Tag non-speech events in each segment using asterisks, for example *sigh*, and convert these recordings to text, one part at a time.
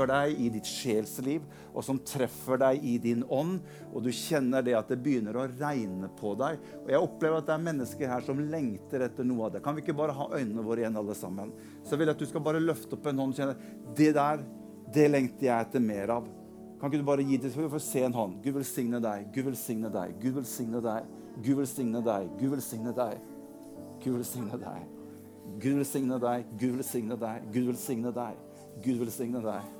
treffer deg i ditt sjelsliv, og som treffer deg i din ånd. Og du kjenner det at det begynner å regne på deg. Og jeg opplever at det er mennesker her som lengter etter noe av det. Kan vi ikke bare ha øynene våre igjen, alle sammen? Så jeg vil at du skal bare løfte opp en hånd og kjenne det der, det lengter jeg etter mer av. Kan ikke du bare gi det, får se en hånd? Gud velsigne deg, Gud velsigne deg, Gud velsigne deg. Gud velsigne deg, Gud velsigne deg. Gud velsigne deg. Gud velsigne deg, Gud velsigne deg, Gud velsigne deg. Gud velsigne deg.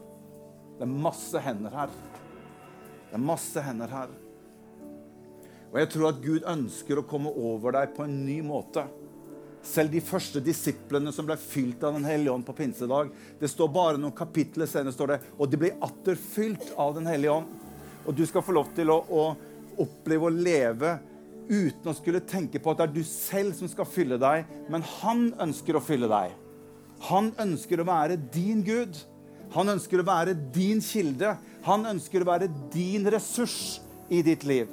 Det er masse hender her. Det er masse hender her. Og jeg tror at Gud ønsker å komme over deg på en ny måte. Selv de første disiplene som ble fylt av Den hellige ånd på pinsedag Det står bare noen kapitler senere, står det, og de ble atter fylt av Den hellige ånd. Og du skal få lov til å, å oppleve å leve uten å skulle tenke på at det er du selv som skal fylle deg, men han ønsker å fylle deg. Han ønsker å være din Gud. Han ønsker å være din kilde. Han ønsker å være din ressurs i ditt liv.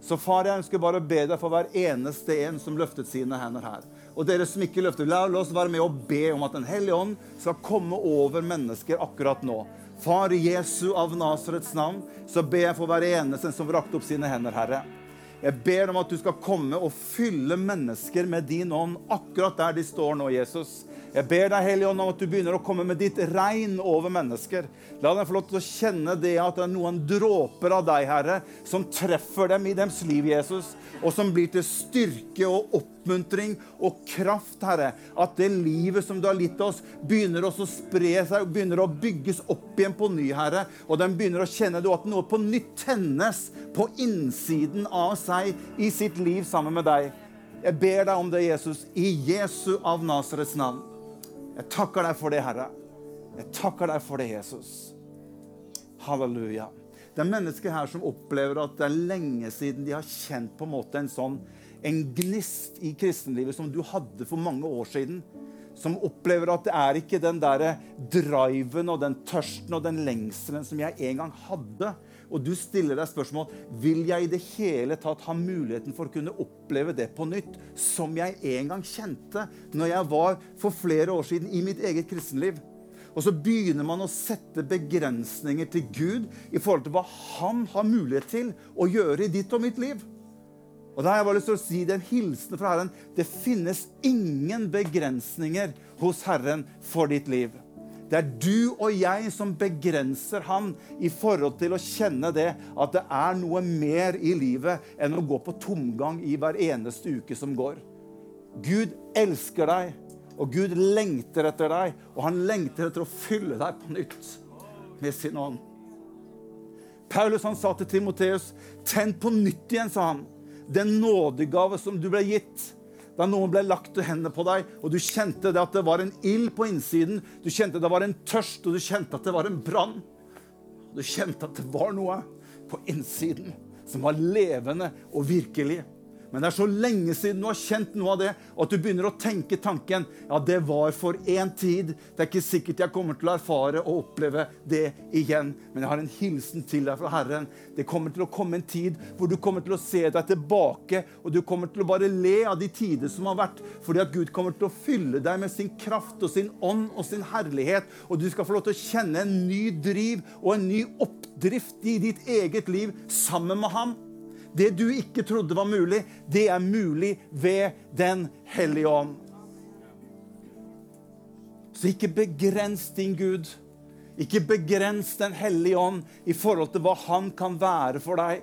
Så far, jeg ønsker bare å be deg for hver eneste en som løftet sine hender her. Og dere som ikke løfter, la oss være med og be om at Den hellige ånd skal komme over mennesker akkurat nå. Far, Jesu av Nasarets navn, så ber jeg for hver eneste som rakte opp sine hender, Herre. Jeg ber om at du skal komme og fylle mennesker med din ånd akkurat der de står nå, Jesus. Jeg ber deg, Hellige Ånd, om at du begynner å komme med ditt regn over mennesker. La dem få lov til å kjenne det at det er noen dråper av deg, Herre, som treffer dem i deres liv, Jesus, og som blir til styrke og oppmuntring og kraft, Herre. At det livet som du har gitt oss, begynner å spre seg begynner å bygges opp igjen på ny, Herre. Og den begynner å kjenne at noe på nytt tennes på innsiden av seg i sitt liv sammen med deg. Jeg ber deg om det, Jesus, i Jesu av Nasarets navn. Jeg takker deg for det, Herre. Jeg takker deg for det, Jesus. Halleluja. Det er mennesker her som opplever at det er lenge siden de har kjent på en måte en sånn en gnist i kristenlivet som du hadde for mange år siden. Som opplever at det er ikke den der driven og den tørsten og den lengselen som jeg en gang hadde. Og du stiller deg spørsmål vil jeg i det hele tatt ha muligheten for å kunne oppleve det på nytt, som jeg en gang kjente når jeg var for flere år siden i mitt eget kristenliv. Og så begynner man å sette begrensninger til Gud i forhold til hva han har mulighet til å gjøre i ditt og mitt liv. Og da har jeg bare lyst til å si den en hilsen fra Herren. Det finnes ingen begrensninger hos Herren for ditt liv. Det er du og jeg som begrenser han i forhold til å kjenne det at det er noe mer i livet enn å gå på tomgang i hver eneste uke som går. Gud elsker deg, og Gud lengter etter deg, og han lengter etter å fylle deg på nytt med sin ånd. Paulus han sa til Timoteus, 'Tenn på nytt igjen', sa han, 'den nådegave som du ble gitt' da noen ble lagt hendene på deg, og du kjente det at det var en ild på innsiden, du kjente det var en tørst, og du kjente at det var en brann. Du kjente at det var noe på innsiden som var levende og virkelig. Men det er så lenge siden du har kjent noe av det, at du begynner å tenke tanken ja, det var for én tid. Det er ikke sikkert jeg kommer til å erfare og oppleve det igjen. Men jeg har en hilsen til deg fra Herren. Det kommer til å komme en tid hvor du kommer til å se deg tilbake, og du kommer til å bare le av de tider som har vært, fordi at Gud kommer til å fylle deg med sin kraft og sin ånd og sin herlighet, og du skal få lov til å kjenne en ny driv og en ny oppdrift i ditt eget liv sammen med ham. Det du ikke trodde var mulig, det er mulig ved Den hellige ånd. Så ikke begrens din Gud. Ikke begrens Den hellige ånd i forhold til hva han kan være for deg.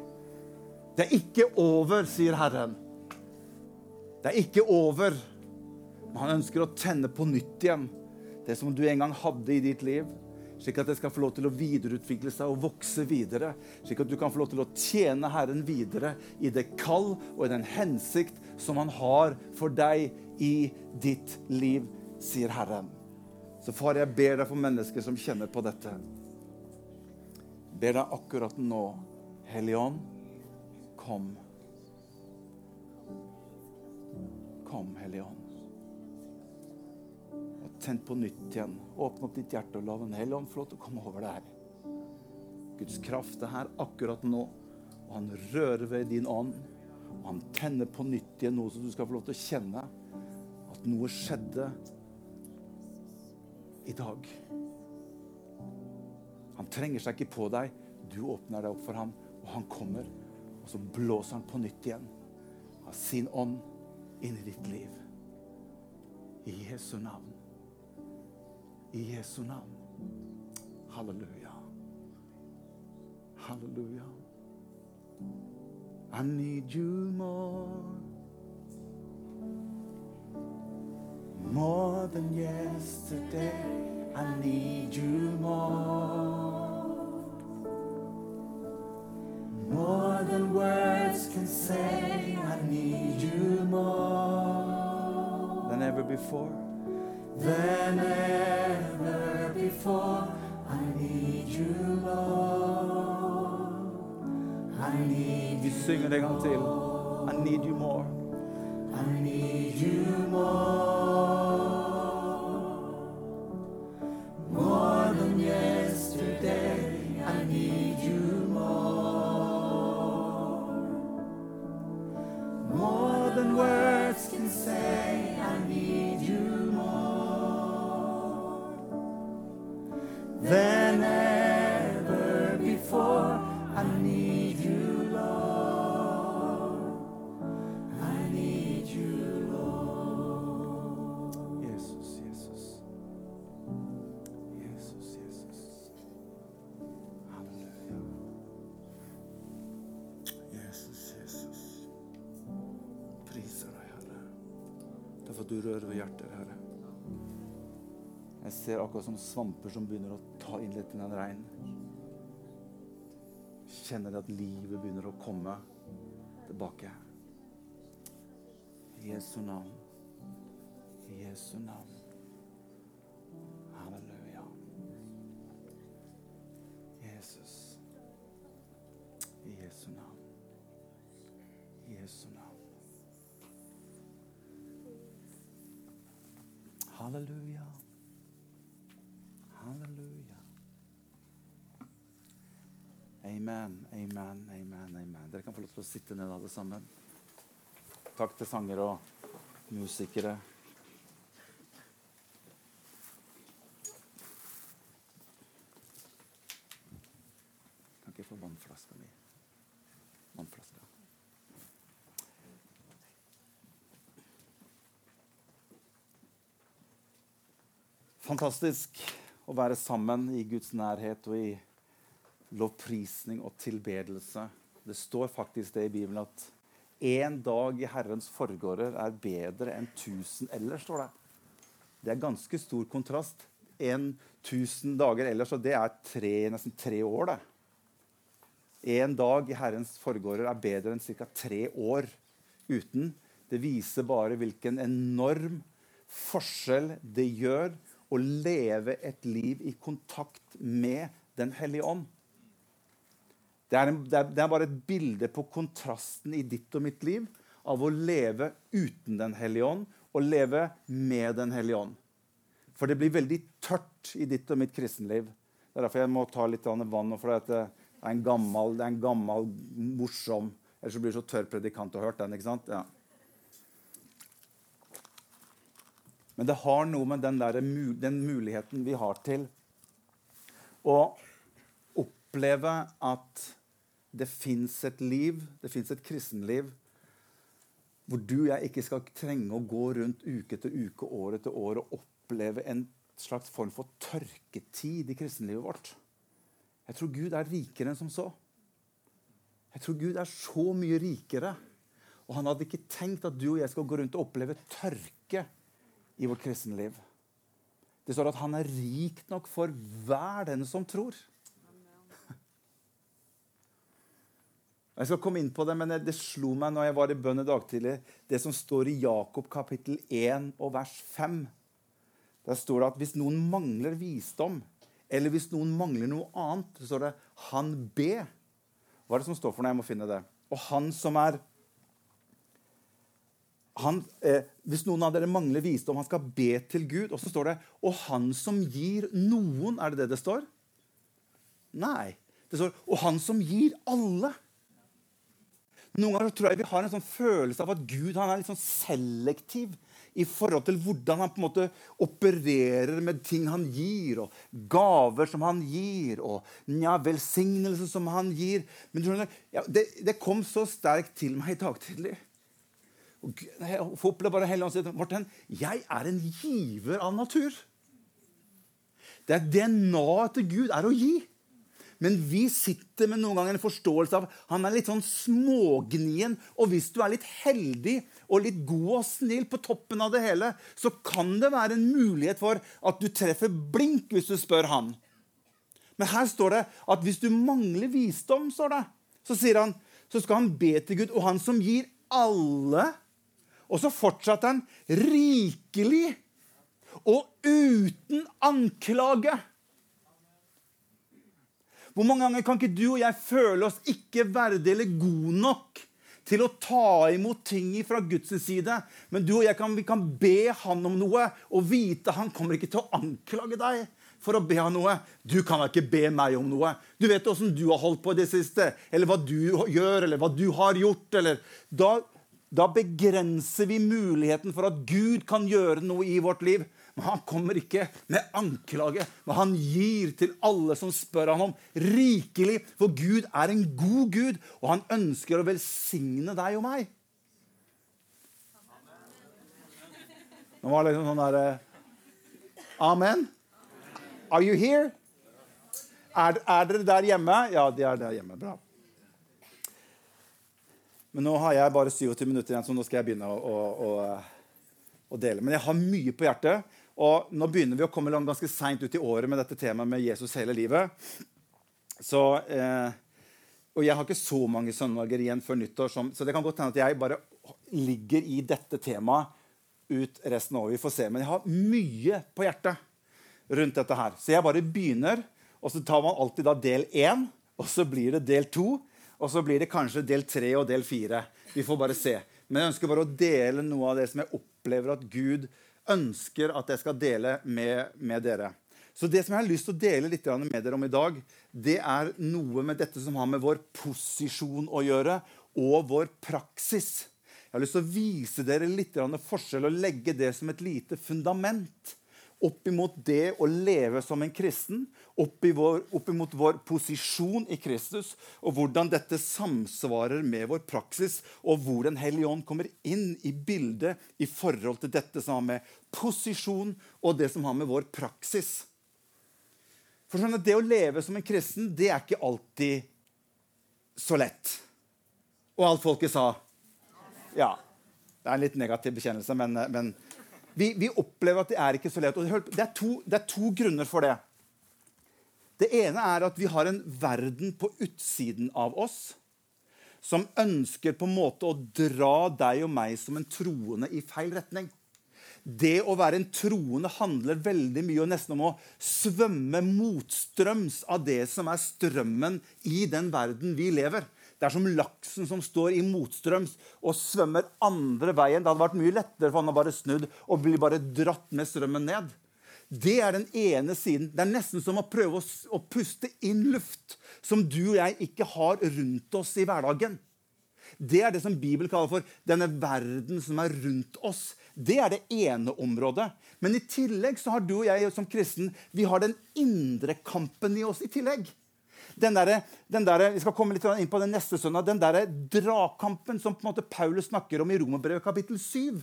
Det er ikke over, sier Herren. Det er ikke over. Men han ønsker å tenne på nytt igjen det som du en gang hadde i ditt liv slik at det skal få lov til å videreutvikle seg og vokse videre. Slik at du kan få lov til å tjene Herren videre i det kall og i den hensikt som Han har for deg i ditt liv, sier Herren. Så far, jeg ber deg for mennesker som kjenner på dette. Ber deg akkurat nå, Hellige Ånd, kom. Kom, Hellige Ånd. Tenn på nytt igjen. Åpne opp ditt hjerte og la Den hellige ånd få lov til å komme over deg. Guds kraft er her akkurat nå. Og han rører ved din ånd. Og han tenner på nytt igjen noe som du skal få lov til å kjenne. At noe skjedde i dag. Han trenger seg ikke på deg. Du åpner deg opp for ham, og han kommer. Og så blåser han på nytt igjen av sin ånd inn i ditt liv. I Jesu navn. I Jesu navn. Halleluja. Halleluja. I need you more. More than yesterday, I need you more. More than words can say, I need you more. Than ever before. Than ever before, I need you, Lord. I need Vi synger det en gang til. I need you more. I need you more. Ser akkurat som svamper som begynner å ta inn litt av regn. Kjenner at livet begynner å komme tilbake. I Jesu navn. I Jesu navn. Halleluja. Jesus. I Jesu navn. I Jesu navn. Halleluja. Amen, amen, amen. amen. Dere kan få lov til å sitte ned alle sammen. Takk til sanger og musikere. Kan ikke få vannflaska mi? Vannflaska. Fantastisk å være sammen i Guds nærhet og i lovprisning og tilbedelse. Det står faktisk det i Bibelen at én dag i Herrens forgårder er bedre enn tusen ellers, står det. Det er ganske stor kontrast. En tusen dager ellers, og det er tre, nesten tre år, det. Én dag i Herrens forgårder er bedre enn ca. tre år uten. Det viser bare hvilken enorm forskjell det gjør å leve et liv i kontakt med Den hellige ånd. Det er, en, det, er, det er, bare et bilde på kontrasten i ditt og mitt liv av å leve uten Den hellige ånd og leve med Den hellige ånd. For det blir veldig tørt i ditt og mitt kristenliv. Det er derfor jeg må ta litt vann. For det er en gammel, det er en gammel morsom Ellers så blir det så tørr predikant å ha hørt den. ikke sant? Ja. Men det har noe med den, der, den muligheten vi har til å oppleve at det fins et liv, det fins et kristenliv, hvor du og jeg ikke skal trenge å gå rundt uke etter uke, år etter år og oppleve en slags form for tørketid i kristenlivet vårt. Jeg tror Gud er rikere enn som så. Jeg tror Gud er så mye rikere. Og han hadde ikke tenkt at du og jeg skal gå rundt og oppleve tørke i vårt kristenliv. Det står at han er rik nok for hver den som tror. Jeg skal komme inn på det, men det slo meg når jeg var i bønn i dag tidlig, det som står i Jakob kapittel 1 og vers 5. Der står det at hvis noen mangler visdom, eller hvis noen mangler noe annet, så står det 'han be'. Hva er det som står for noe? Jeg må finne det. Og han som er han, eh, Hvis noen av dere mangler visdom, han skal be til Gud. Og så står det 'og han som gir noen'. Er det det det står? Nei. Det står 'og han som gir alle'. Noen ganger tror jeg vi har en sånn følelse av at Gud er litt sånn selektiv i forhold til hvordan han på en måte opererer med ting han gir, og gaver som han gir, og ja, velsignelse som han gir. Men ja, det, det, kom så sterkt til meg i dag tidlig. Og jeg bare hele si Morten, jeg er en giver av natur. Det er DNA-et til Gud er å gi. Men vi sitter med noen ganger en forståelse av han er litt sånn smågnien. Og hvis du er litt heldig og litt god og snill på toppen av det hele, så kan det være en mulighet for at du treffer blink hvis du spør han. Men her står det at hvis du mangler visdom, står det, så sier han, så skal han be til Gud. Og han som gir alle Og så fortsatte han rikelig og uten anklage. Hvor mange ganger kan ikke du og jeg føle oss ikke verdige eller gode nok til å ta imot ting fra Guds side? Men du og jeg kan, kan be han om noe og vite han kommer ikke til å anklage deg for å be han noe. Du kan ikke be meg om noe. Du vet åssen du har holdt på i det siste, eller hva du gjør, eller hva du har gjort. eller da, da begrenser vi muligheten for at Gud kan gjøre noe i vårt liv. Men han kommer ikke med anklage, men han gir til alle som spør han om, rikelig. For Gud er en god Gud, og han ønsker å velsigne deg og meg. Nå var det liksom sånn derre Amen. Are you here? Er, er, dere der hjemme? Ja, de er der hjemme. Bra. Men nå har jeg bare 27 minutter igjen, så nå skal jeg begynne å, å, å, å dele. Men jeg har mye på hjertet. Og nå begynner vi å komme langt, ganske seint ut i året med dette temaet med Jesus hele livet. Så, eh, og jeg har ikke så mange søndager igjen før nyttår, som, så det kan godt hende at jeg bare ligger i dette temaet ut resten av året. Vi får se. Men jeg har mye på hjertet rundt dette her. Så jeg bare begynner, og så tar man alltid da del én, og så blir det del to. Og så blir det kanskje del tre og del fire. Vi får bare se. Men jeg ønsker bare å dele noe av det som jeg opplever at Gud gjør ønsker at jeg skal dele med, med, dere. Så det som jeg har lyst til å dele litt med dere om i dag, det er noe med dette som har med vår posisjon å gjøre, og vår praksis. Jeg har lyst til å vise dere litt forskjell og legge det som et lite fundament opp imot det å leve som en kristen, opp, vår, opp imot vår posisjon i Kristus, og hvordan dette samsvarer med vår praksis, og hvor Den hellige ånd kommer inn i bildet i forhold til dette som har med posisjon og det som har med vår praksis. For sånn at Det å leve som en kristen det er ikke alltid så lett. Og alt folket sa Ja. Det er en litt negativ bekjennelse, men, men vi, vi, opplever at det er ikke så lett. Og det er, to, det er to grunner for det. Det ene er at vi har en verden på utsiden av oss som ønsker på en måte å dra deg og meg som en troende i feil retning. Det å være en troende handler veldig mye og nesten om å svømme motstrøms av det som er strømmen i den verden vi lever. Det er som laksen som står i motstrøms og svømmer andre veien. Det hadde vært mye lettere for han å bare snudd og bli bare dratt med strømmen ned. Det er den ene siden. Det er nesten som å prøve å, puste inn luft som du og jeg ikke har rundt oss i hverdagen. Det er det som Bibelen kaller for denne verden som er rundt oss. Det er det ene området. Men i tillegg så har du og jeg som kristen vi har den indre kampen i oss i tillegg den der, den der, vi skal komme litt inn på den neste søndag, den der dragkampen som på en måte Paulus snakker om i Romerbrevet kapittel 7.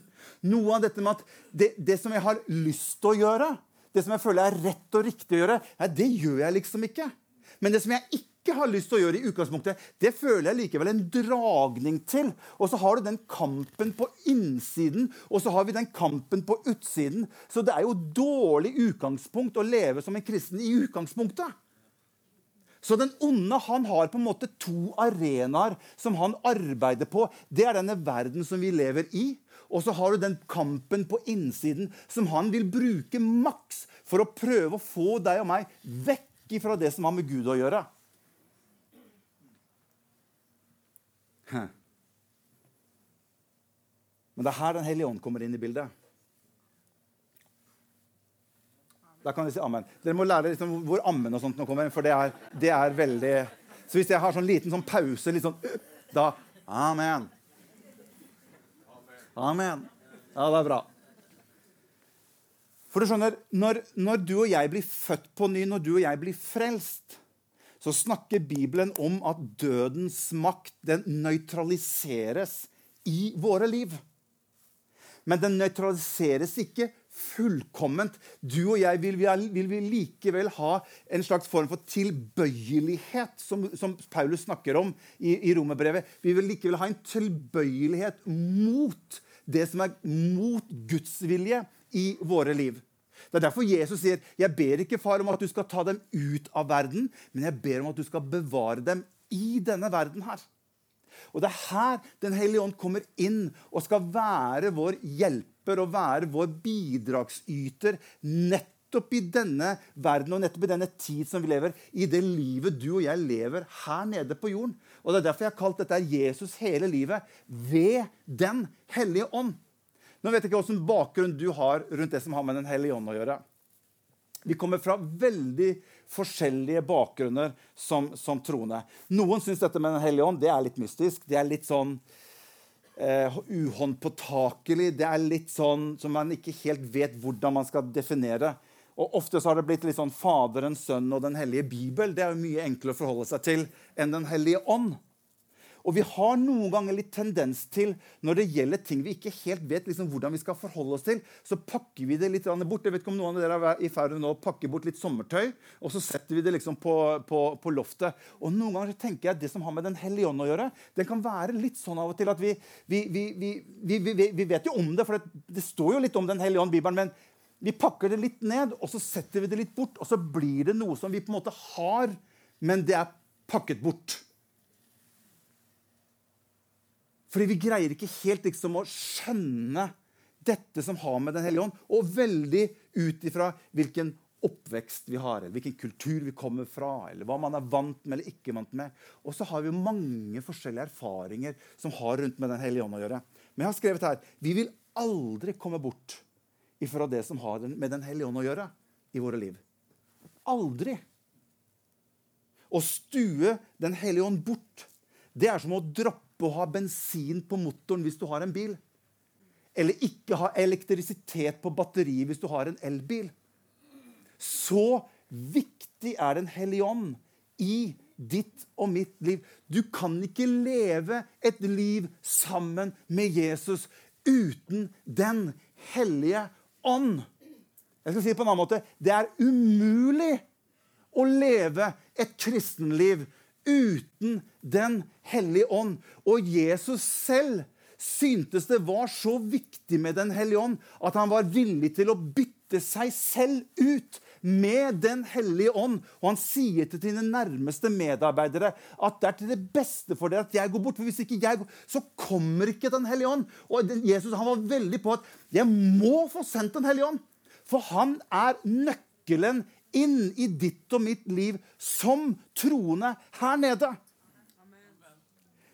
Noe av dette med at det, det, som jeg har lyst til å gjøre, det som jeg føler er rett og riktig å gjøre, ja, det gjør jeg liksom ikke. Men det som jeg ikke har lyst til å gjøre, i utgangspunktet, det føler jeg likevel en dragning til. Og så har du den kampen på innsiden, og så har vi den kampen på utsiden. Så det er jo dårlig utgangspunkt å leve som en kristen i utgangspunktet. Så den onde han har på en måte to arenaer som han arbeider på. Det er denne verden som vi lever i. Og så har du den kampen på innsiden som han vil bruke maks for å prøve å få deg og meg vekk fra det som har med Gud å gjøre. Men det er her Den hellige ånd kommer inn i bildet. Da kan dere si amen. Dere må lære liksom hvor ammen og sånt nå kommer, for det er, det er, veldig Så hvis jeg har sånn liten sånn pause, litt sånn Da Amen. Amen. Ja, det er bra. For du skjønner, når, når, du og jeg blir født på ny, når du og jeg blir frelst, så snakker Bibelen om at dødens makt den nøytraliseres i våre liv. Men den nøytraliseres ikke fullkomment. Du og jeg vil, vil vi likevel ha en slags form for tilbøyelighet, som, som Paulus snakker om i, i romerbrevet. Vi vil likevel ha en tilbøyelighet mot det som er mot Guds vilje i våre liv. Det er derfor Jesus sier, 'Jeg ber ikke, far, om at du skal ta dem ut av verden', 'men jeg ber om at du skal bevare dem i denne verden her'. Og Det er her Den hellige ånd kommer inn og skal være vår hjelper og være vår bidragsyter nettopp i denne verden og nettopp i denne tid som vi lever, i det livet du og jeg lever her nede på jorden. Og Det er derfor jeg har kalt dette Jesus hele livet ved Den hellige ånd. Nå vet jeg ikke hvilken bakgrunn du har rundt det som har med Den hellige ånd å gjøre. Vi kommer fra veldig forskjellige bakgrunner som, som troende. Noen syns dette med Den hellige ånd det er litt mystisk. Det er litt sånn eh, uhåndpåtakelig. Det er litt sånn som man ikke helt vet hvordan man skal definere. Og Ofte så har det blitt litt sånn Faderen, Sønnen og Den hellige bibel. Det er jo mye enklere å forholde seg til enn Den hellige ånd. Og vi har noen ganger litt tendens til, når det gjelder ting vi ikke helt vet liksom, hvordan vi skal forholde oss til, så pakker vi det litt bort. Jeg vet ikke om noen av dere er i ferd med å pakke bort litt sommertøy, og så setter vi det liksom på, på, på, loftet. Og noen ganger tenker jeg at det som har med Den hellige ånd å gjøre, den kan være litt sånn av og til at vi, vi, vi, vi vet jo om det, for det, det står jo litt om Den hellige ånd, Bibelen. men vi pakker det litt ned, og så setter vi det litt bort. Og så blir det noe som vi på en måte har, men det er pakket bort. Fordi vi greier ikke helt liksom å skjønne dette som har med Den hellige ånd, og veldig ut ifra hvilken oppvekst vi har, eller hvilken kultur vi kommer fra, eller hva man er vant med eller ikke vant med. Og så har vi mange forskjellige erfaringer som har rundt med Den hellige ånd å gjøre. Men jeg har skrevet her vi vil aldri komme bort ifra det som har med Den hellige ånd å gjøre i våre liv. Aldri. Å stue Den hellige ånd bort, det er som å droppe å ha bensin på motoren hvis du har en bil. Eller ikke ha elektrisitet på batteriet hvis du har en elbil. Så viktig er Den hellige ånd i ditt og mitt liv. Du kan ikke leve et liv sammen med Jesus uten Den hellige ånd. Jeg skal si det på en annen måte. Det er umulig å leve et kristenliv uten Den hellige ånd. Og Jesus selv syntes det var så viktig med Den hellige ånd at han var villig til å bytte seg selv ut med Den hellige ånd. Og han sier til sine nærmeste medarbeidere at det er til det beste for dere at jeg går bort. For hvis ikke jeg går, så kommer ikke Den hellige ånd. Og Jesus han var veldig på at jeg må få sendt Den hellige ånd. For han er nøkkelen inn i ditt og mitt liv som troende her nede.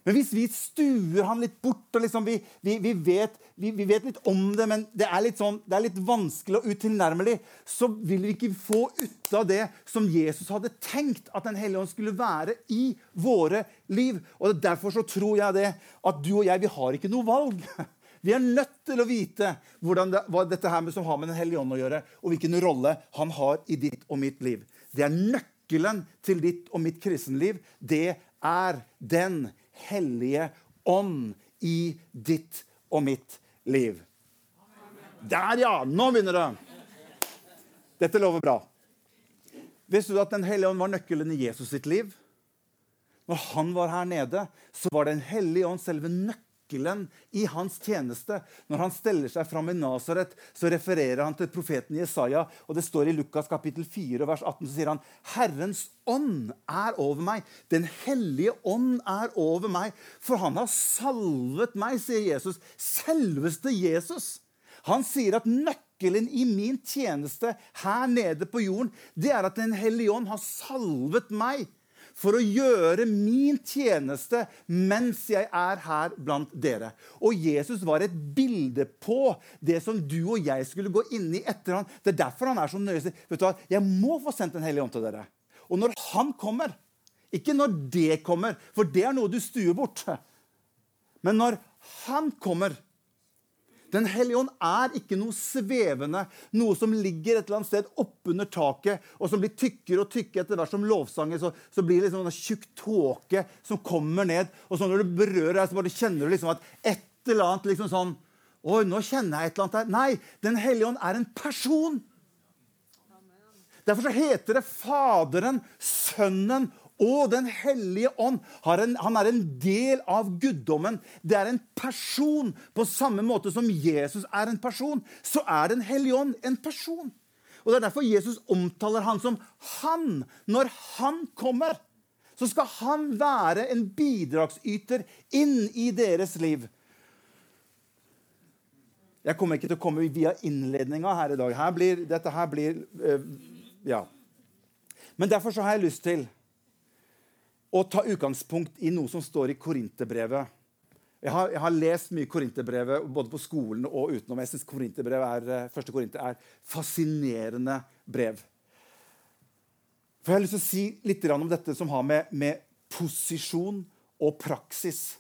Men hvis vi stuer han litt bort og liksom vi, vi, vi, vet, vi, vet, litt om det, men det er litt, sånn, det er litt vanskelig og utilnærmelig, så vil vi ikke få ut av det som Jesus hadde tenkt at Den hellige ånd skulle være i våre liv. Og Derfor så tror jeg det at du og jeg vi har ikke noe valg. *laughs* Vi er nødt til å vite det, hva dette her med, som har med Den hellige ånd å gjøre, og hvilken rolle han har i ditt og mitt liv. Det er nøkkelen til ditt og mitt kristenliv. Det er Den hellige ånd i ditt og mitt liv. Der, ja! Nå begynner det. Dette lover bra. Visste du at Den hellige ånd var nøkkelen i Jesus sitt liv? Når han var her nede, så var Den hellige ånd selve nøkkelen nøkkelen i hans tjeneste. Når han steller seg fram i Nasaret, så refererer han til profeten Jesaja. og Det står i Lukas kapittel 4, vers 18, så sier han Herrens ånd er over meg. Den hellige ånd er over meg. For han har salvet meg, sier Jesus. Selveste Jesus. Han sier at nøkkelen i min tjeneste her nede på jorden, det er at Den hellige ånd har salvet meg for å gjøre min tjeneste mens jeg er her blant dere. Og Jesus var et bilde på det som du og jeg skulle gå inn i etter han. Det er derfor han er så nøye. Vet du hva? Jeg må få sendt Den hellige ånd til dere. Og når han kommer, ikke når det kommer, for det er noe du stuer bort, men når han kommer, Den hellige ånd er ikke noe svevende, noe som ligger et eller annet sted oppunder taket, og som blir tykkere og tykkere etter hvert som lovsanger. Så, så blir det liksom en tjukk tåke som kommer ned. Og så når du berører deg, så bare kjenner du liksom at et eller annet liksom sånn Oi, nå kjenner jeg et eller annet her. Nei, Den hellige ånd er en person. Derfor så heter det Faderen, Sønnen og Den hellige ånd. Han er en del av guddommen. Det er en person. På samme måte som Jesus er en person, så er Den hellige ånd en person. Og Det er derfor Jesus omtaler han som han. Når han kommer, så skal han være en bidragsyter inn i deres liv. Jeg kommer ikke til å komme via innledninga her i dag. Her blir, dette her blir øh, Ja. Men derfor så har jeg lyst til å ta utgangspunkt i noe som står i Korinterbrevet. Jeg har, jeg har lest mye Korinterbrevet både på skolen og utenom. Jeg syns eh, første Korinter er fascinerende brev. For Jeg har lyst til å si litt om dette som har med, med posisjon og praksis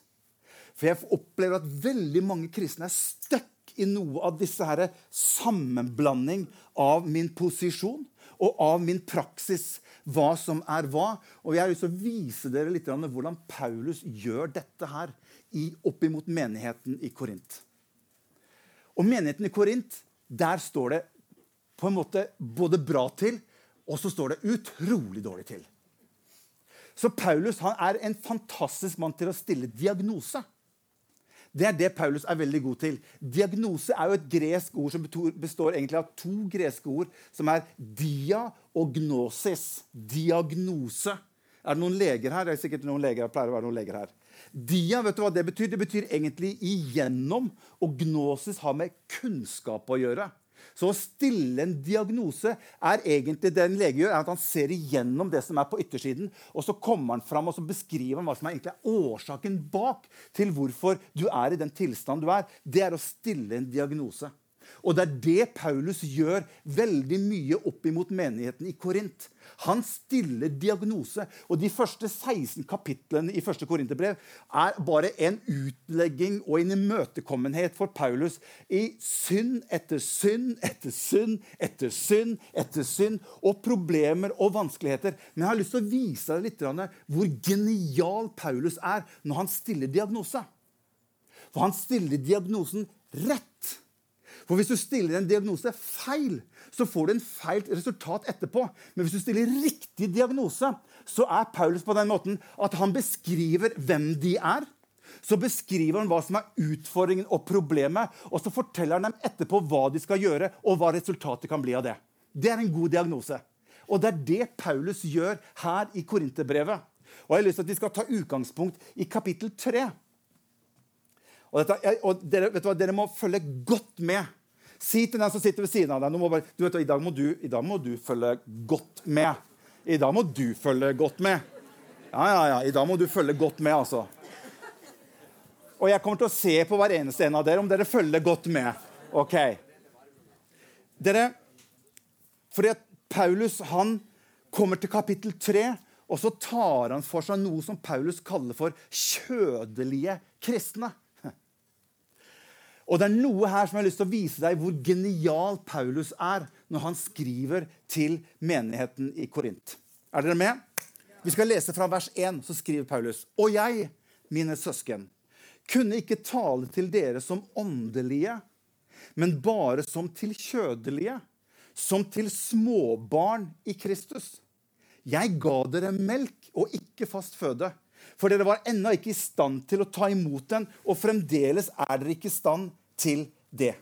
For jeg opplever at veldig mange kristne er stuck i noe av disse her sammenblanding av min posisjon og av min praksis hva som er hva. Og Jeg har lyst vise dere litt hvordan Paulus gjør dette her oppimot menigheten i Korint. Og menigheten i Korint, der står det på en måte både bra til, og så står det utrolig dårlig til. Så Paulus er en fantastisk mann til å stille diagnose. Det er det Paulus er veldig god til. Diagnose er jo et gresk ord som består egentlig av to greske ord, som er dia og gnosis. Diagnose. Er det noen leger her? Det er sikkert noen leger, det pleier å være noen leger her. Dia, vet du hva det betyr? Det betyr egentlig igjennom. Og gnosis har med kunnskap å gjøre. Så å stille en diagnose er egentlig det en lege gjør, er at han ser igjennom det som er på yttersiden, og så kommer han fram og så beskriver han hva som er egentlig er årsaken bak til hvorfor du er i den tilstanden du er. Det er å stille en diagnose. Og det er det Paulus gjør veldig mye opp imot menigheten i Korint. Han stiller diagnose. Og de første 16 kapitlene i første Korinterbrev er bare en utlegging og en imøtekommenhet for Paulus i synd etter synd etter synd etter synd etter synd og problemer og vanskeligheter. Men jeg har lyst til å vise deg litt hvor genial Paulus er når han stiller diagnose. For han stiller diagnosen rett. For hvis du stiller en diagnose feil, så får du en feil resultat etterpå. Men hvis du stiller riktig diagnose, så er Paulus på den måten at han beskriver hvem de er. Så beskriver han hva som er utfordringen og problemet, og så forteller han dem etterpå hva de skal gjøre, og hva resultatet kan bli av det. Det er en god diagnose. Og det er det Paulus gjør her i Korinterbrevet. Og jeg har lyst til at vi skal ta utgangspunkt i kapittel 3. Og, dette, og dere, dere må følge godt med Si til den som sitter ved siden av deg bare, du vet, i, dag må du, I dag må du følge godt med. I dag må du følge godt med. Ja, ja, ja. I dag må du følge godt med, altså. Og jeg kommer til å se på hver eneste en av dere om dere følger godt med. Ok. Dere, fordi at Paulus han kommer til kapittel 3, og så tar han for seg noe som Paulus kaller for kjødelige kristne. Og det er noe her som jeg har lyst til å vise deg hvor genial Paulus er når han skriver til menigheten i Korint. Er dere med? Vi skal lese fra vers 1, så skriver Paulus. Og jeg, mine søsken, kunne ikke tale til dere som åndelige, men bare som til kjødelige, som til småbarn i Kristus. Jeg ga dere melk og ikke fast føde, for dere var ennå ikke i stand til å ta imot den, og fremdeles er dere ikke i stand til det.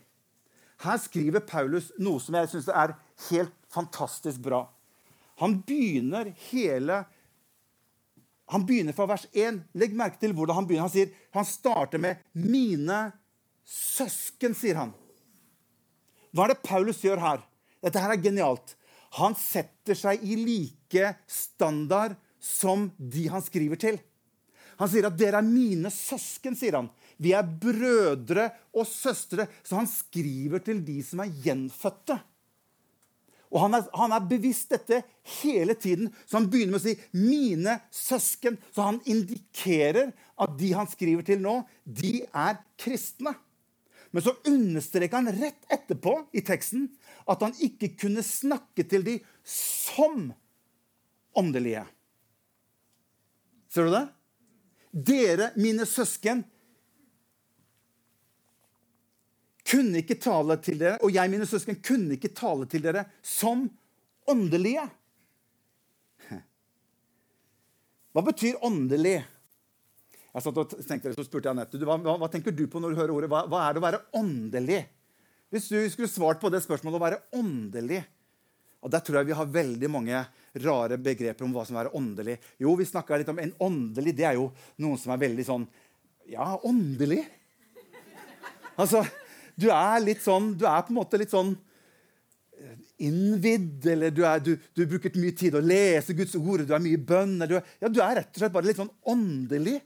Her skriver Paulus noe som jeg syns er helt fantastisk bra. Han begynner hele Han begynner fra vers 1. Legg merke til hvordan han begynner. Han, sier, han starter med 'mine søsken', sier han. Hva er det Paulus gjør her? Dette her er genialt. Han setter seg i like standard som de han skriver til. Han sier at 'dere er mine søsken', sier han. Vi er brødre og søstre. Så han skriver til de som er gjenfødte. Og han er, han er, bevisst dette hele tiden, så han begynner med å si 'mine søsken'. Så han indikerer at de han skriver til nå, de er kristne. Men så understreker han rett etterpå i teksten at han ikke kunne snakke til de som åndelige. Ser du det? Dere, mine søsken, kunne ikke tale til dere, og jeg, mine søsken, kunne ikke tale til dere som åndelige. Hva betyr åndelig? Jeg satt og tenkte, så spurte jeg Anette hva, hva, tenker du på når du hører ordet. Hva, hva, er det å være åndelig? Hvis du skulle svart på det spørsmålet å være åndelig og Der tror jeg vi har veldig mange rare begreper om hva som er åndelig. Jo, vi litt om En åndelig det er jo noen som er veldig sånn Ja, åndelig. Altså, du er litt sånn Du er på en måte litt sånn innvidd, eller du, er, du, du bruker mye tid å lese Guds ord, du er mye bønn du ja, du er rett og slett bare litt sånn åndelig.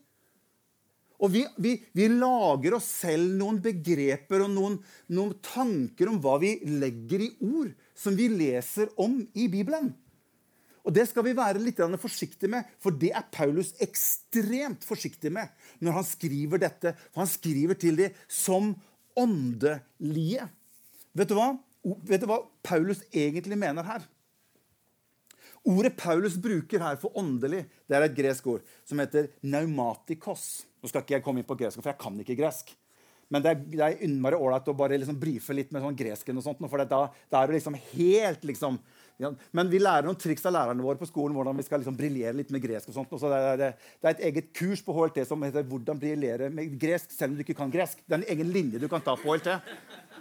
Og vi, vi, vi lager oss selv noen begreper og noen, noen, tanker om hva vi legger i ord som vi leser om i Bibelen. Og Det skal vi være litt forsiktige med, for det er Paulus ekstremt forsiktig med når han skriver dette. For han skriver til dem som åndelige. Vet du hva? Vet du hva Paulus egentlig mener her? Ordet Paulus bruker her for åndelig, det er et gresk ord som heter naumatikos. Nå skal ikke jeg komme inn på gresk, for jeg kan ikke gresk. Men det er, det er innmari ålreit å bare liksom brife litt med sånn gresken. og sånt, for da, da er det liksom helt liksom, Men vi lærer noen triks av lærerne våre på skolen hvordan vi skal liksom briljere litt med gresk. og sånt, og så det, er, det, er et eget kurs på HLT som heter 'Hvordan briljere med gresk selv om du ikke kan gresk'. Det er en egen linje du kan ta på HLT.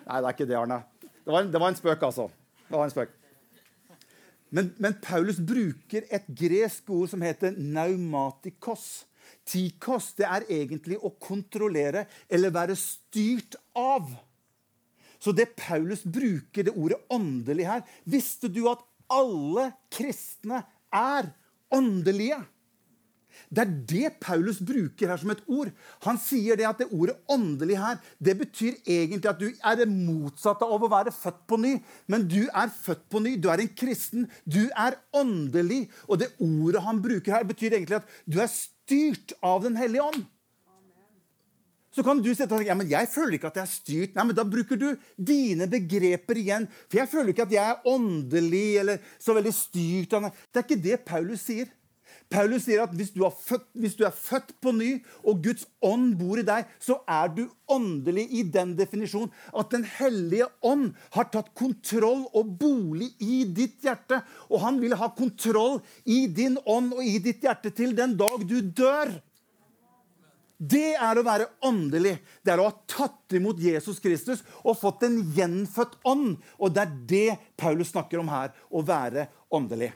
Nei, det er ikke det, Arne. Det var, en, det var en spøk, altså. Det var en spøk. Men, men, Paulus bruker et gresk ord som heter naumatikos. Tikos det er egentlig å kontrollere eller være styrt av. Så det Paulus bruker det ordet åndelig her Visste du at alle kristne er åndelige? Det er det Paulus bruker her som et ord. Han sier det at det ordet 'åndelig' her, det betyr egentlig at du er det motsatte av å være født på ny. Men du er født på ny, du er en kristen, du er åndelig. Og det ordet han bruker her, betyr egentlig at du er styrt av Den hellige ånd. Så kan du si at ja, men jeg føler ikke at jeg er styrt. Nei, men Da bruker du dine begreper igjen. For jeg føler ikke at jeg er åndelig eller så veldig styrt. Det er ikke det Paulus sier. Paulus sier at hvis du, født, hvis du, er født på ny, og Guds ånd bor i deg, så er du åndelig i den definisjonen at Den hellige ånd har tatt kontroll og bolig i ditt hjerte. Og han vil ha kontroll i din ånd og i ditt hjerte til den dag du dør. Det er å være åndelig. Det er å ha tatt imot Jesus Kristus og fått en gjenfødt ånd. Og det er det Paulus snakker om her, å være åndelig.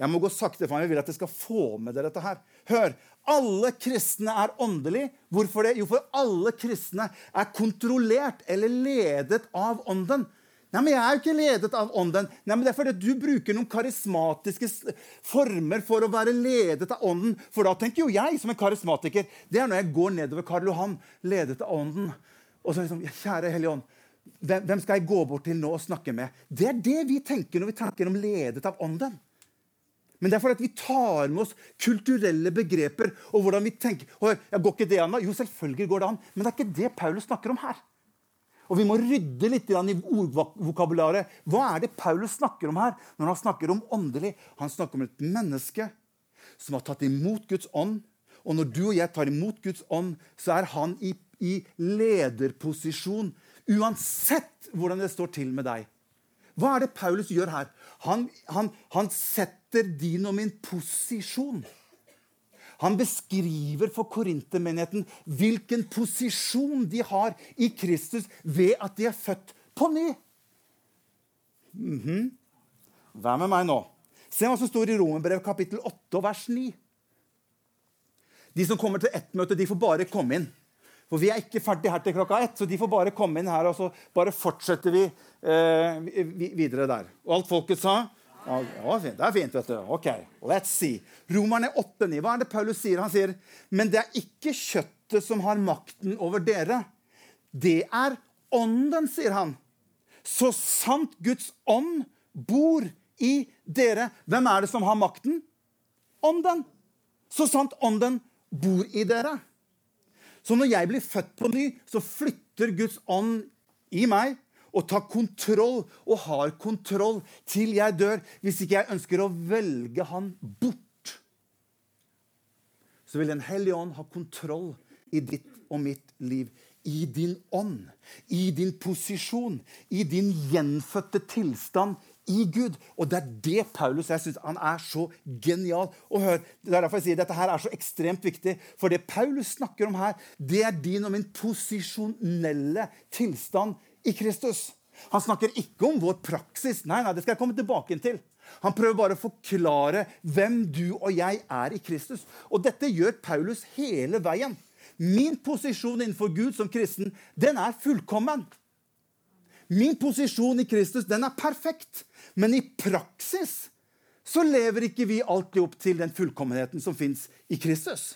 Jeg må gå sakte, for jeg vil at dere skal få med dere dette her. Hør! Alle kristne er åndelige. Hvorfor det? Jo, for alle kristne er kontrollert eller ledet av ånden. Nei, men Jeg er jo ikke ledet av ånden. Nei, men Det er fordi du bruker noen karismatiske former for å være ledet av ånden. For da tenker jo jeg som en karismatiker Det er når jeg går nedover Karl Johan, ledet av ånden. Og så liksom, Kjære Hellige Ånd, hvem skal jeg gå bort til nå og snakke med? Det er det vi tenker når vi tenker om ledet av ånden. Men det er fordi at vi tar med oss kulturelle begreper. og hvordan vi tenker. Hør, jeg går ikke det an? Jo, selvfølgelig går det an. Men det er ikke det Paulus snakker om her. Og Vi må rydde litt i ordvokabularet. Hva er det Paulus snakker om her? når Han snakker om åndelig? Han snakker om et menneske som har tatt imot Guds ånd. Og når du og jeg tar imot Guds ånd, så er han i, i lederposisjon. Uansett hvordan det står til med deg. Hva er det Paulus gjør her? Han, han, han setter din og min posisjon. Han beskriver for korintermenigheten hvilken posisjon de har i Kristus ved at de er født på ny. Mm -hmm. Vær med meg nå. Se hva som står i Romerbrevet kapittel 8 vers 9. De som kommer til ett møte, de får bare komme inn. For vi er ikke ferdig her til klokka ett, så de får bare komme inn her, og så bare fortsetter vi eh, videre der. Og alt folket sa? Det er fint, vet du. Ok, let's see. Romerne 8,9. Hva er det Paulus sier? Han sier, men det er ikke kjøttet som har makten over dere. Det er ånden, sier han. Så sant Guds ånd bor i dere. Hvem er det som har makten? Ånden. Så sant ånden bor i dere. Så når jeg blir født på ny, så flytter Guds ånd i meg å ta kontroll og har kontroll til jeg dør, hvis ikke jeg ønsker å velge han bort, så vil Den hellige ånd ha kontroll i ditt og mitt liv. I din ånd, i din posisjon, i din gjenfødte tilstand i Gud. Og det er det Paulus jeg synes, han er så genial. Og hør, det er derfor jeg sier Dette her er så ekstremt viktig. For det Paulus snakker om her, det er din og min posisjonelle tilstand i Kristus. Han snakker ikke om vår praksis. Nei, nei, det skal jeg komme tilbake til. Han prøver bare å forklare hvem du og jeg er i Kristus. Og dette gjør Paulus hele veien. Min posisjon innenfor Gud som kristen, den er fullkommen. Min posisjon i Kristus, den er perfekt. Men i praksis så lever ikke vi alltid opp til den fullkommenheten som fins i Kristus.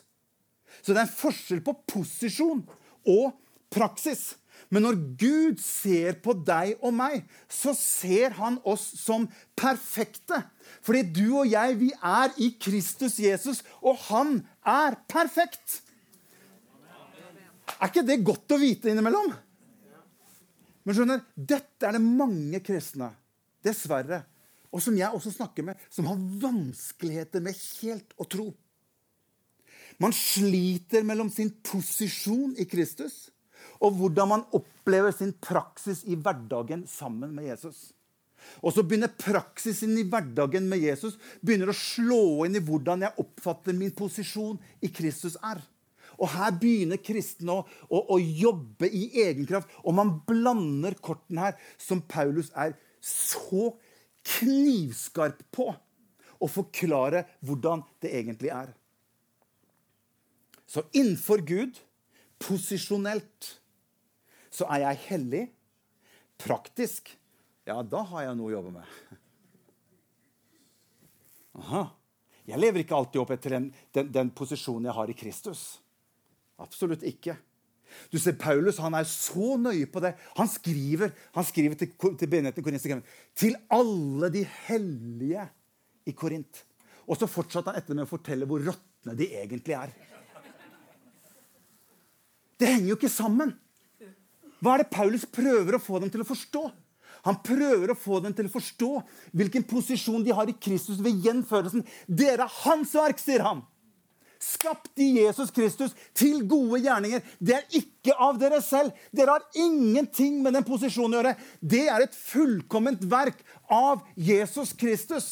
Så det er en forskjell på posisjon og praksis. Men når Gud ser på deg og meg, så ser han oss som perfekte. Fordi du og jeg, vi er i Kristus Jesus, og han er perfekt. Er ikke det godt å vite innimellom? Men skjønner, dette er det mange kristne, dessverre, og som jeg også snakker med, som har vanskeligheter med helt å tro. Man sliter mellom sin posisjon i Kristus og hvordan man opplever sin praksis i hverdagen sammen med Jesus. Og så begynner praksisen i hverdagen med Jesus begynner å slå inn i hvordan jeg oppfatter min posisjon i Kristus er. Og her begynner kristne å, å, å jobbe i egen kraft. Og man blander kortene her, som Paulus er så knivskarp på å forklare hvordan det egentlig er. Så innenfor Gud, posisjonelt, så er jeg hellig. Praktisk, ja, da har jeg noe å jobbe med. Aha. Jeg lever ikke alltid opp etter den, den, den posisjonen jeg har i Kristus. Absolutt ikke. Du ser Paulus han er så nøye på det. Han skriver, han skriver til, til menigheten i Korint til alle de hellige i Korint. Og så fortsatte han etter med å fortelle hvor råtne de egentlig er. Det henger jo ikke sammen. Hva er det Paulus prøver å få dem til å forstå? Han prøver å få dem til å forstå hvilken posisjon de har i Kristus ved gjenførelsen. Dere er hans verk, sier han skapt i Jesus Kristus til gode gjerninger. Det er ikke av dere selv. Dere har ingenting med den posisjonen å gjøre. Det er et fullkomment verk av Jesus Kristus.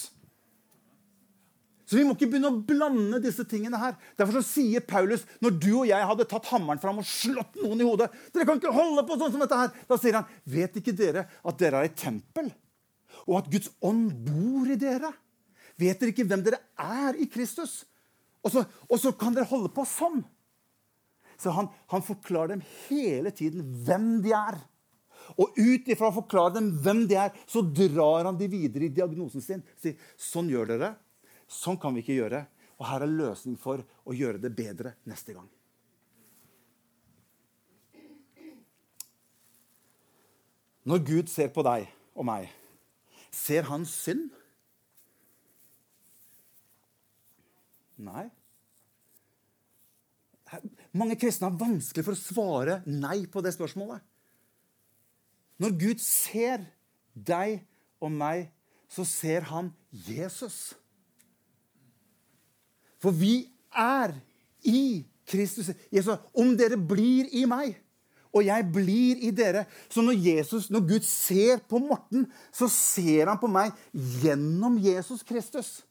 Så Vi må ikke begynne å blande disse tingene her. Derfor så sier Paulus, når du og jeg hadde tatt hammeren fram og slått noen i hodet Dere kan ikke holde på sånn som dette her. Da sier han, vet ikke dere at dere er et tempel, og at Guds ånd bor i dere? Vet dere ikke hvem dere er i Kristus? Og så, og så kan dere holde på sånn. Så han, han, forklarer dem hele tiden hvem de er. Og ut ifra å forklare dem hvem de er, så drar han de videre i diagnosen sin. Sier sånn gjør dere. Sånn kan vi ikke gjøre. Og her er løsning for å gjøre det bedre neste gang. Når Gud ser på deg og meg, ser han synd? Nei. Mange kristne har vanskelig for å svare nei på det spørsmålet. Når Gud ser deg og meg, så ser han Jesus. For vi er i Kristus. Jesus, om dere blir i meg, og jeg blir i dere Så når, Jesus, når Gud ser på Morten, så ser han på meg gjennom Jesus Kristus.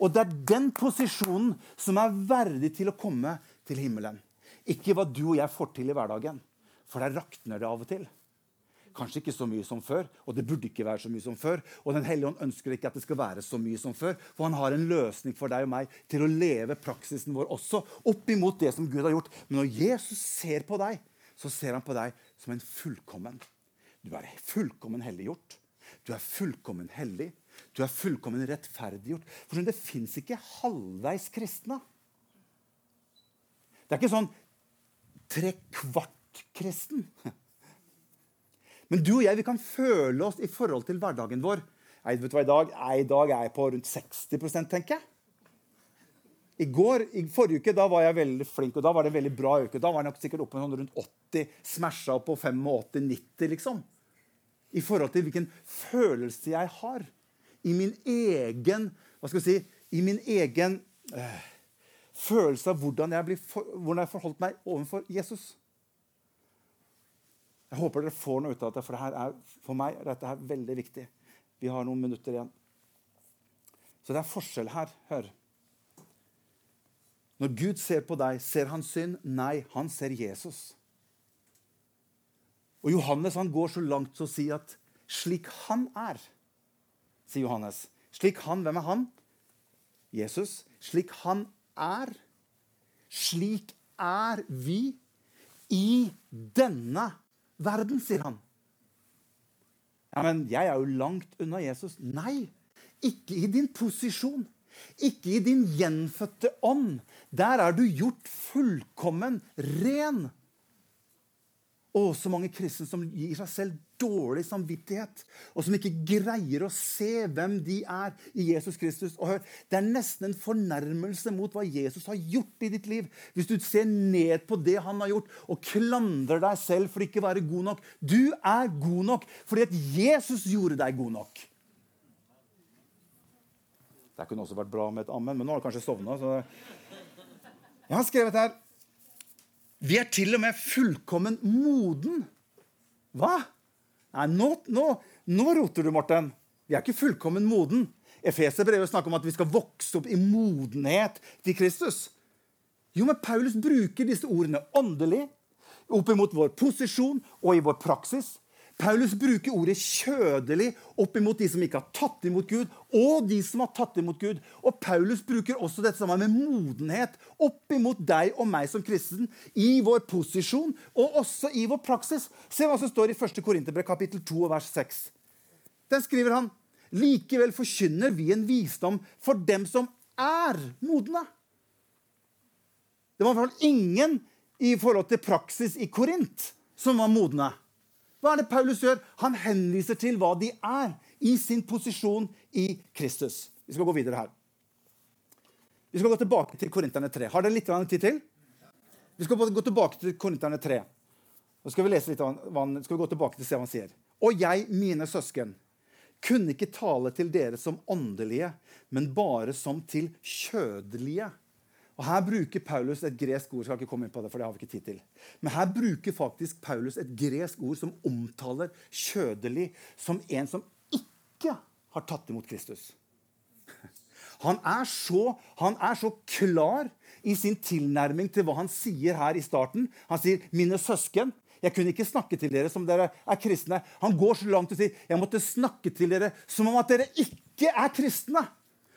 Og det er den posisjonen som er verdig til å komme til himmelen. Ikke hva du og jeg får til i hverdagen. For der rakner det av og til. Kanskje ikke så mye som før, og det burde ikke være så mye som før. Og Den hellige ånd ønsker ikke at det skal være så mye som før, for han har en løsning for deg og meg til å leve praksisen vår også opp imot det som Gud har gjort. Men når Jesus ser på deg, så ser han på deg som en fullkommen. Du er fullkommen helliggjort. Du er fullkommen hellig. Du er fullkommen rettferdiggjort. For Det fins ikke halvveis kristne. Det er ikke sånn trekvart-kristen. Men du og jeg vi kan føle oss i forhold til hverdagen vår. Nei, vet du hva, I dag, I dag er jeg på rundt 60 tenker jeg. I går, i forrige uke da var jeg veldig flink, og da var det en veldig bra uke. Da var jeg nok sikkert oppe sånn rundt 80, smasha opp på 85-90, liksom. I forhold til hvilken følelse jeg har i min egen hva skal vi si, i min egen øh, følelse av hvordan jeg, for, hvordan jeg forholdt meg overfor Jesus. Jeg håper dere får noe ut av dette, for det er, for meg er dette her veldig viktig. Vi har noen minutter igjen. Så det er forskjell her. Hør. Når Gud ser på deg, ser han synd? Nei, han ser Jesus. Og Johannes han går så langt til å si at slik han er, sier Johannes. Slik han, Hvem er han? Jesus. Slik han er. Slik er vi i denne verden, sier han. Ja, Men jeg er jo langt unna Jesus. Nei, ikke i din posisjon. Ikke i din gjenfødte ånd. Der er du gjort fullkommen ren. Og så mange kristne som gir seg selv dårlig samvittighet, og som ikke greier å se hvem de er i Jesus Kristus. Og hør, Det er nesten en fornærmelse mot hva Jesus har gjort i ditt liv. Hvis du ser ned på det han har gjort, og klandrer deg selv for ikke å være god nok. Du er god nok fordi at Jesus gjorde deg god nok. Det kunne også vært bra med et amen, men nå har du kanskje sovna. Så... Jeg har skrevet her Vi er til og med fullkommen moden. Hva? Nei, nå, nå, nå roter du, Morten. Vi er ikke fullkommen moden. Efeserbrevet snakker om at vi skal vokse opp i modenhet til Kristus. Jo, men Paulus bruker disse ordene åndelig opp imot vår posisjon og i vår praksis. Paulus bruker ordet 'kjødelig' opp imot de som ikke har tatt imot Gud, og de som har tatt imot Gud. Og Paulus bruker også dette sammen med modenhet opp imot deg og meg som kristen i vår posisjon og også i vår praksis. Se hva som står i 1. Korinterbrev kapittel 2 vers 6. Den skriver han Likevel forkynner vi en visdom for dem som er modne. Det var i hvert fall ingen i forhold til praksis i Korint som var modne. Hva er det Paulus gjør? Han henviser til hva de er i sin posisjon i Kristus. Vi skal gå videre her. Vi skal gå tilbake til Korinterne 3. Har dere litt tid til? Vi skal gå tilbake til Korinterne 3. Så skal vi lese litt, skal vi gå tilbake til se hva han sier. Og jeg, mine søsken, kunne ikke tale til dere som åndelige, men bare som til kjødelige og Her bruker Paulus et gresk ord. skal ikke komme inn på det, for det har vi ikke tid til. Men her bruker faktisk Paulus et gresk ord som omtaler kjødelig som en som ikke har tatt imot Kristus. Han er så, han er så klar i sin tilnærming til hva han sier her i starten. Han sier 'mine søsken'. Jeg kunne ikke snakke til dere som dere er kristne. Han går så langt og sier jeg måtte snakke til dere som om at dere ikke er kristne.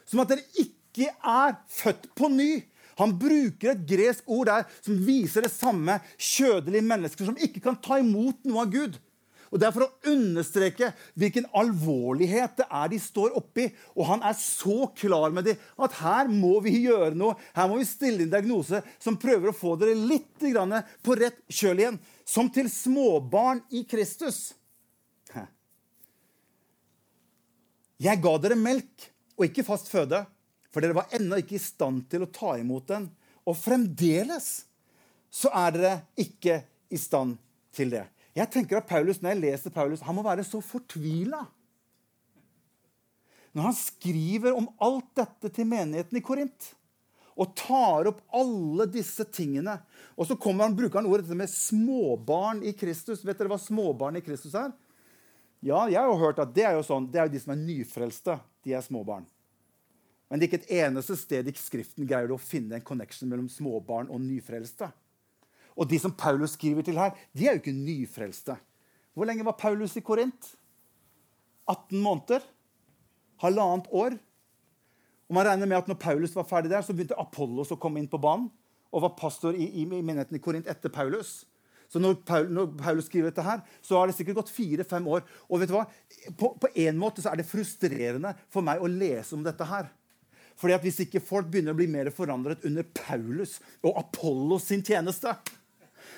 Som at dere ikke er født på ny. Han bruker et gresk ord der som viser det samme kjødelige mennesker som ikke kan ta imot noe av Gud. Og Det er for å understreke hvilken alvorlighet det er de står oppi. Og han er så klar med dem at her må vi gjøre noe. Her må vi stille inn diagnose som prøver å få dere litt på rett kjøl igjen. Som til småbarn i Kristus. Jeg ga dere melk og ikke fast føde for dere var ennå ikke i stand til å ta imot den. Og fremdeles så er dere ikke i stand til det. Jeg tenker at Paulus, Når jeg leser Paulus, han må være så fortvila. Når han skriver om alt dette til menigheten i Korint og tar opp alle disse tingene. Og så han, bruker han ordet med småbarn i Kristus. Vet dere hva småbarn i Kristus er? Ja, jeg har jo hørt at det er jo sånn, det er jo de som er nyfrelste. De er småbarn. Men det er ikke et eneste sted i Skriften greier du å finne en connection mellom småbarn og nyfrelste. Og de som Paulus skriver til her, de er jo ikke nyfrelste. Hvor lenge var Paulus i Korint? 18 måneder? Halvannet år? Og man regner med at når Paulus var ferdig der, så begynte Apollos å komme inn på banen og var pastor i, i, i menigheten i Korint etter Paulus. Så når, Paul, når, Paulus skriver dette her, så har det sikkert gått fire-fem år. Og vet du hva? På, én måte så er det frustrerende for meg å lese om dette her. Fordi at Hvis ikke folk begynner å bli mer forandret under Paulus og Apollos sin tjeneste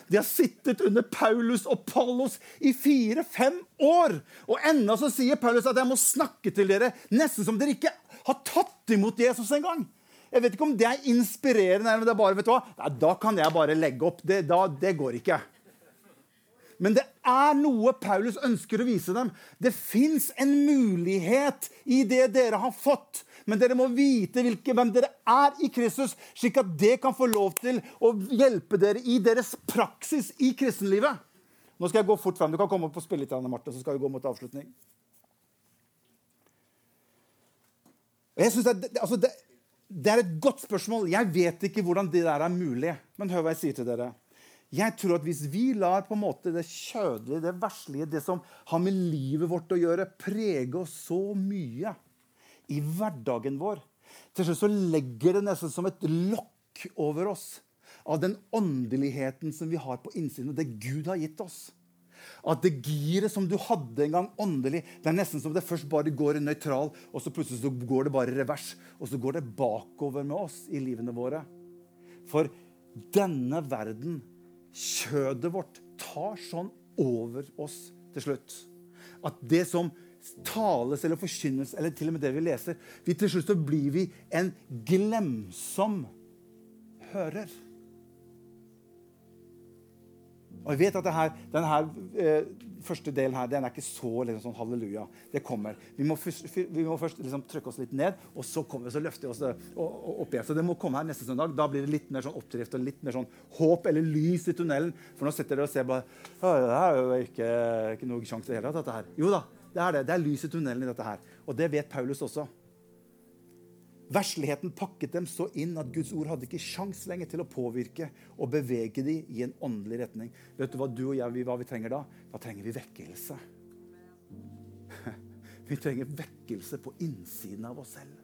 De har sittet under Paulus og Apollos i fire-fem år! Og ennå så sier Paulus at jeg må snakke til dere nesten som dere ikke har tatt imot Jesus engang. Jeg vet ikke om det er inspirerende. eller om det er bare, vet du hva? Nei, da kan jeg bare legge opp. Det, da, det går ikke. Men det er noe Paulus ønsker å vise dem. Det fins en mulighet i det dere har fått. Men dere må vite hvilke, hvem dere er i Kristus, slik at det kan få lov til å hjelpe dere i deres praksis i kristenlivet. Nå skal jeg gå fort frem. Du kan komme opp og spille litt, Anne Marte, så skal vi gå mot avslutning. Jeg synes det, altså det, det, er et godt spørsmål. Jeg vet ikke hvordan det der er mulig. Men hør hva jeg sier til dere. Jeg tror at Hvis vi lar på en måte det kjødelige, det verslige, det som har med livet vårt å gjøre, prege oss så mye i hverdagen vår Til slutt så legger det nesten som et lokk over oss av den åndeligheten som vi har på innsiden, og det Gud har gitt oss. At det giret som du hadde en gang åndelig, det er nesten som det først bare går nøytral, og så plutselig så går det bare revers. Og så går det bakover med oss i livene våre. For denne verden, kjødet vårt, tar sånn over oss til slutt. At det som tales eller forkynnes, eller til og med det vi leser vi Til slutt så blir vi en glemsom hører. Og jeg vet at her, denne eh, første delen her, den er ikke så liksom, sånn halleluja. Det kommer. Vi må først, vi må først liksom, trykke oss litt ned, og så kommer så løfter vi oss eh, opp igjen. Så det må komme her neste søndag. Da blir det litt mer sånn oppdrift og litt mer sånn håp eller lys i tunnelen. For nå sitter dere og ser bare Det er jo ikke, ikke noe sjanse i det hele tatt, dette her. Jo da, det er det. Det er lys i tunnelen i dette her. Og det vet Paulus også. Versligheten pakket dem så inn at Guds ord hadde ikke sjans lenger til å påvirke og bevege dem i en åndelig retning. Vet du hva du og jeg hva vi trenger da? Da trenger vi vekkelse. *laughs* Vi trenger vekkelse på innsiden av oss selv.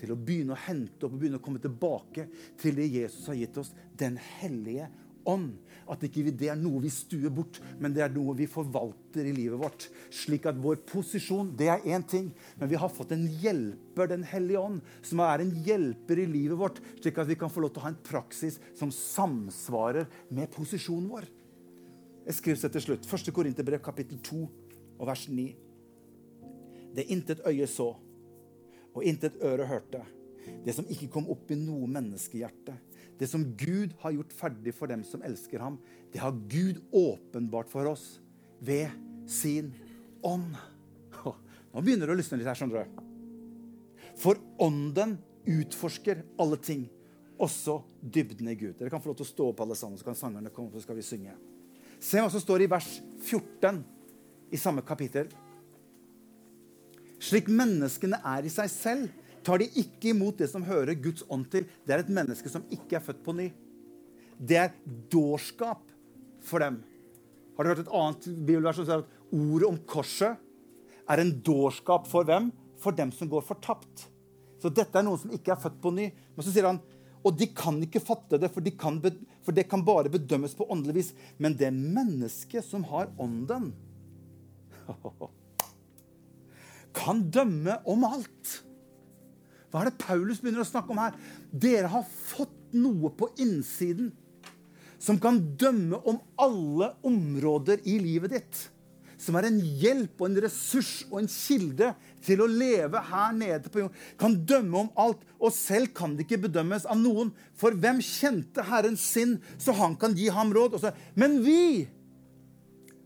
Til å begynne å hente opp og begynne å komme tilbake til det Jesus har gitt oss, Den hellige ånd. At ikke det er noe vi stuer bort, men det er noe vi forvalter i livet vårt. Slik at vår posisjon det er én ting, men vi har fått en hjelper, Den hellige ånd, som er en hjelper i livet vårt, slik at vi kan få lov til å ha en praksis som samsvarer med posisjonen vår. Jeg skriver seg til slutt. 1. Korinterbrev, kapittel 2, og vers 9. Det intet øye så, og intet øre hørte, det som ikke kom opp i noe menneskehjerte det som Gud har gjort ferdig for dem som elsker ham, det har Gud åpenbart for oss ved sin ånd. Nå begynner det å lysne litt her, skjønner du. For ånden utforsker alle ting, også dybden i Gud. Dere kan få lov til å stå opp, alle sammen, så kan sangerne komme, så skal vi synge. Se hva som står i vers 14 i samme kapittel. Slik menneskene er i seg selv, tar de ikke imot det som hører Guds ånd til. Det er et menneske som ikke er født på ny. Det er dårskap for dem. Har du hørt et annet bibelvers som sier at ordet om korset er en dårskap for hvem? For dem som går fortapt. Så dette er noen som ikke er født på ny. Men så sier han og de kan ikke fatte det, for, de kan, for det kan bare bedømmes på åndelig vis. Men det mennesket som har ånden, *laughs* kan dømme om alt. Hva er det Paulus begynner å snakke om her? Dere har fått noe på innsiden som kan dømme om alle områder i livet ditt. Som er en hjelp og en ressurs og en kilde til å leve her nede på jorden. Kan dømme om alt, og selv kan det ikke bedømmes av noen. For hvem kjente Herrens sinn, så han kan gi ham råd? Men vi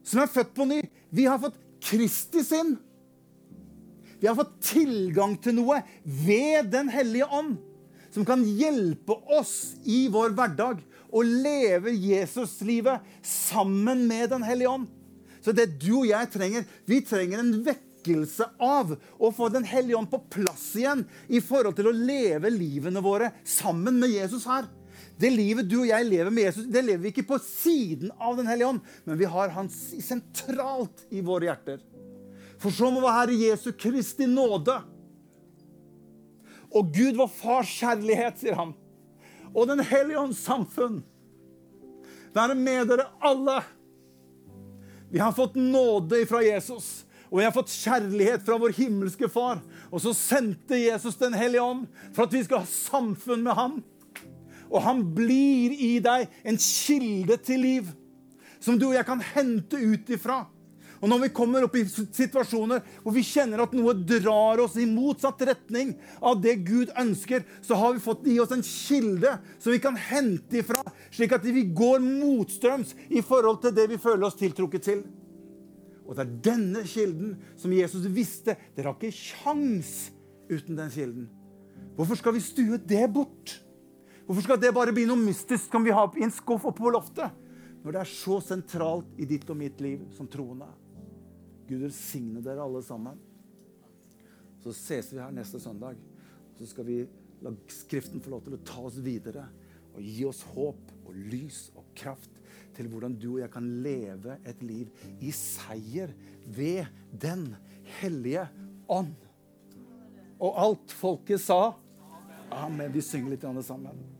som er født på ny, vi har fått Kristi sinn. Vi har fått tilgang til noe ved Den hellige ånd som kan hjelpe oss i vår hverdag å leve Jesuslivet sammen med Den hellige ånd. Så det du og jeg trenger, vi trenger en vekkelse av å få Den hellige ånd på plass igjen i forhold til å leve livene våre sammen med Jesus her. Det livet du og jeg lever med Jesus, det lever vi ikke på siden av Den hellige ånd, men vi har Han sentralt i våre hjerter. For så må være Jesu Kristi nåde. Og Gud var Fars kjærlighet, sier han. Og Den hellige ånds samfunn. Være med dere alle. Vi har fått nåde fra Jesus, og vi har fått kjærlighet fra vår himmelske Far. Og så sendte Jesus Den hellige ånd for at vi skal ha samfunn med ham. Og han blir i deg en kilde til liv som du og jeg kan hente ut ifra. Og når vi kommer opp i situasjoner hvor vi kjenner at noe drar oss i motsatt retning av det Gud ønsker, så har vi fått i oss en kilde som vi kan hente ifra, slik at vi går motstrøms i forhold til det vi føler oss tiltrukket til. Og det er denne kilden som Jesus visste Dere har ikke kjangs uten den kilden. Hvorfor skal vi stue det bort? Hvorfor skal det bare bli noe mystisk som vi har i en skuff oppe på loftet? Når det er så sentralt i ditt og mitt liv som troende. Gud velsigne dere alle sammen. Så ses vi her neste søndag. Så skal vi la Skriften få lov til å ta oss videre og gi oss håp og lys og kraft til hvordan du og jeg kan leve et liv i seier ved Den hellige ånd. Og alt folket sa Amen. Vi synger litt sammen.